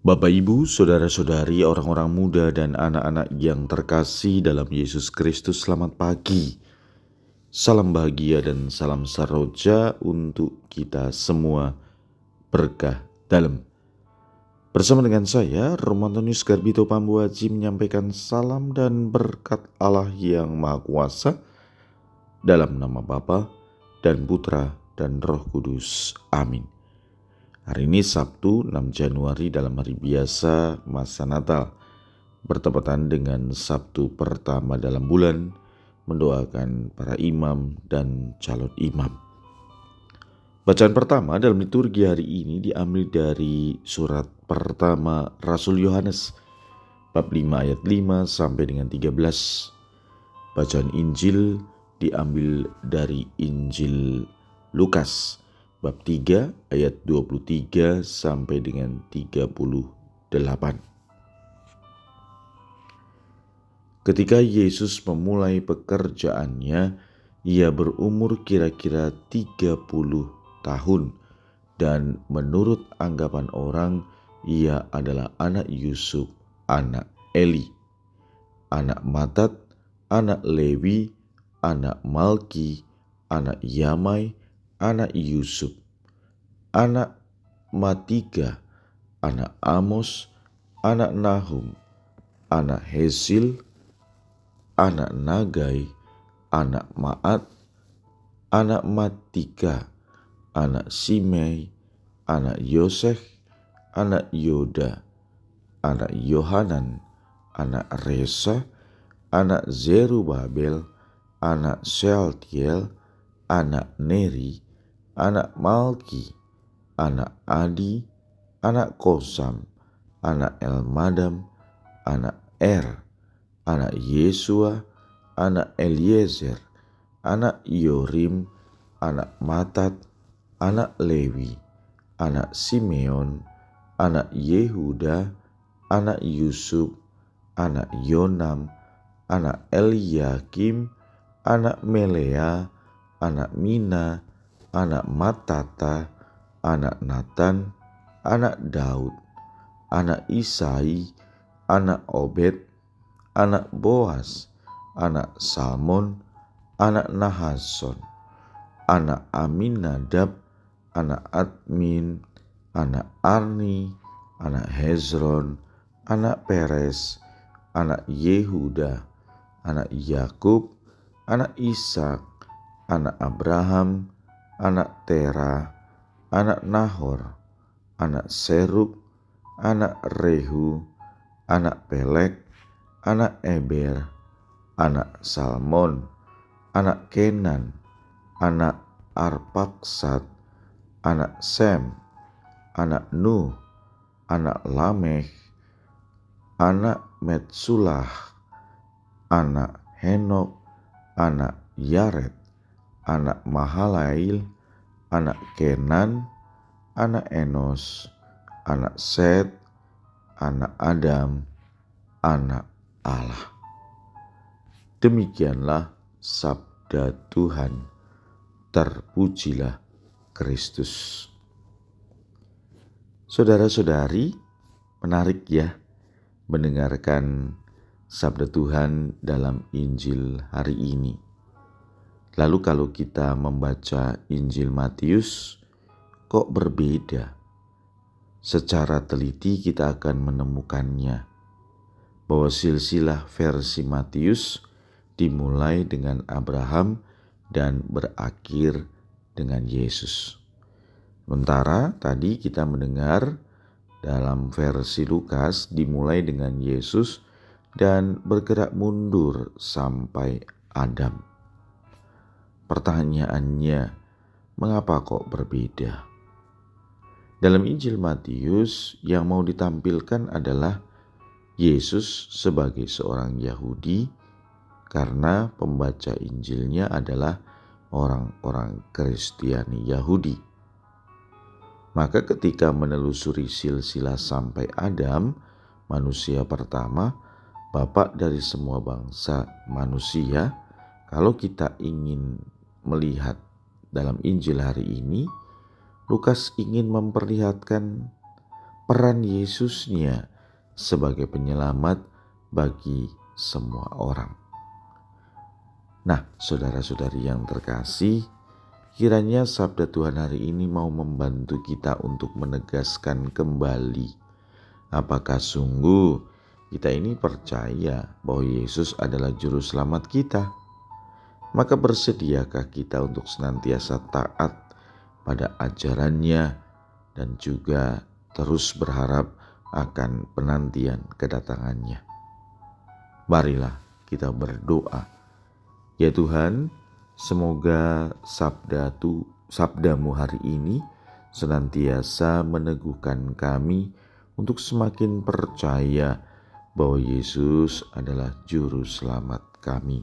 Bapak, Ibu, saudara-saudari, orang-orang muda, dan anak-anak yang terkasih dalam Yesus Kristus, selamat pagi. Salam bahagia dan salam saroja untuk kita semua. Berkah dalam. Bersama dengan saya, Romantonius Garbito Pambuaji menyampaikan salam dan berkat Allah yang Maha Kuasa dalam nama Bapa dan Putra dan Roh Kudus. Amin. Hari ini Sabtu 6 Januari dalam hari biasa masa Natal bertepatan dengan Sabtu pertama dalam bulan mendoakan para imam dan calon imam. Bacaan pertama dalam liturgi hari ini diambil dari surat pertama Rasul Yohanes bab 5 ayat 5 sampai dengan 13. Bacaan Injil diambil dari Injil Lukas bab 3 ayat 23 sampai dengan 38. Ketika Yesus memulai pekerjaannya, ia berumur kira-kira 30 tahun dan menurut anggapan orang ia adalah anak Yusuf, anak Eli, anak Matat, anak Lewi, anak Malki, anak Yamai, anak Yusuf, anak Matiga, anak Amos, anak Nahum, anak Hesil, anak Nagai, anak Maat, anak Matika, anak Simei, anak Yosef, anak Yoda, anak Yohanan, anak Resa, anak Zerubabel, anak Shealtiel, anak Neri, anak Malki, anak Adi, anak Kosam, anak Elmadam, anak Er, anak Yesua, anak Eliezer, anak Yorim, anak Matat, anak Lewi, anak Simeon, anak Yehuda, anak Yusuf, anak Yonam, anak Eliakim, anak Melea, anak Mina, anak Matata, anak Nathan, anak Daud, anak Isai, anak Obed, anak Boas, anak Salmon, anak Nahason, anak Aminadab, anak Admin, anak Arni, anak Hezron, anak Peres, anak Yehuda, anak Yakub, anak Ishak, anak Abraham, anak Tera, anak Nahor, anak Seruk, anak Rehu, anak Pelek, anak Eber, anak Salmon, anak Kenan, anak Arpaksat, anak Sem, anak Nuh, anak Lameh, anak Metsulah, anak Henok, anak Yaret, anak Mahalail, anak Kenan, anak Enos, anak Set, anak Adam, anak Allah. Demikianlah sabda Tuhan. Terpujilah Kristus. Saudara-saudari, menarik ya mendengarkan sabda Tuhan dalam Injil hari ini. Lalu kalau kita membaca Injil Matius, kok berbeda? Secara teliti kita akan menemukannya bahwa silsilah versi Matius dimulai dengan Abraham dan berakhir dengan Yesus. Sementara tadi kita mendengar dalam versi Lukas dimulai dengan Yesus dan bergerak mundur sampai Adam. Pertanyaannya, mengapa kok berbeda? Dalam Injil Matius, yang mau ditampilkan adalah Yesus sebagai seorang Yahudi, karena pembaca Injilnya adalah orang-orang Kristiani Yahudi. Maka, ketika menelusuri silsilah sampai Adam, manusia pertama, bapak dari semua bangsa manusia, kalau kita ingin melihat dalam Injil hari ini, Lukas ingin memperlihatkan peran Yesusnya sebagai penyelamat bagi semua orang. Nah, saudara-saudari yang terkasih, kiranya sabda Tuhan hari ini mau membantu kita untuk menegaskan kembali apakah sungguh kita ini percaya bahwa Yesus adalah juru selamat kita. Maka bersediakah kita untuk senantiasa taat pada ajarannya dan juga terus berharap akan penantian kedatangannya. Marilah kita berdoa. Ya Tuhan, semoga sabda tu, sabdamu hari ini senantiasa meneguhkan kami untuk semakin percaya bahwa Yesus adalah juru selamat kami.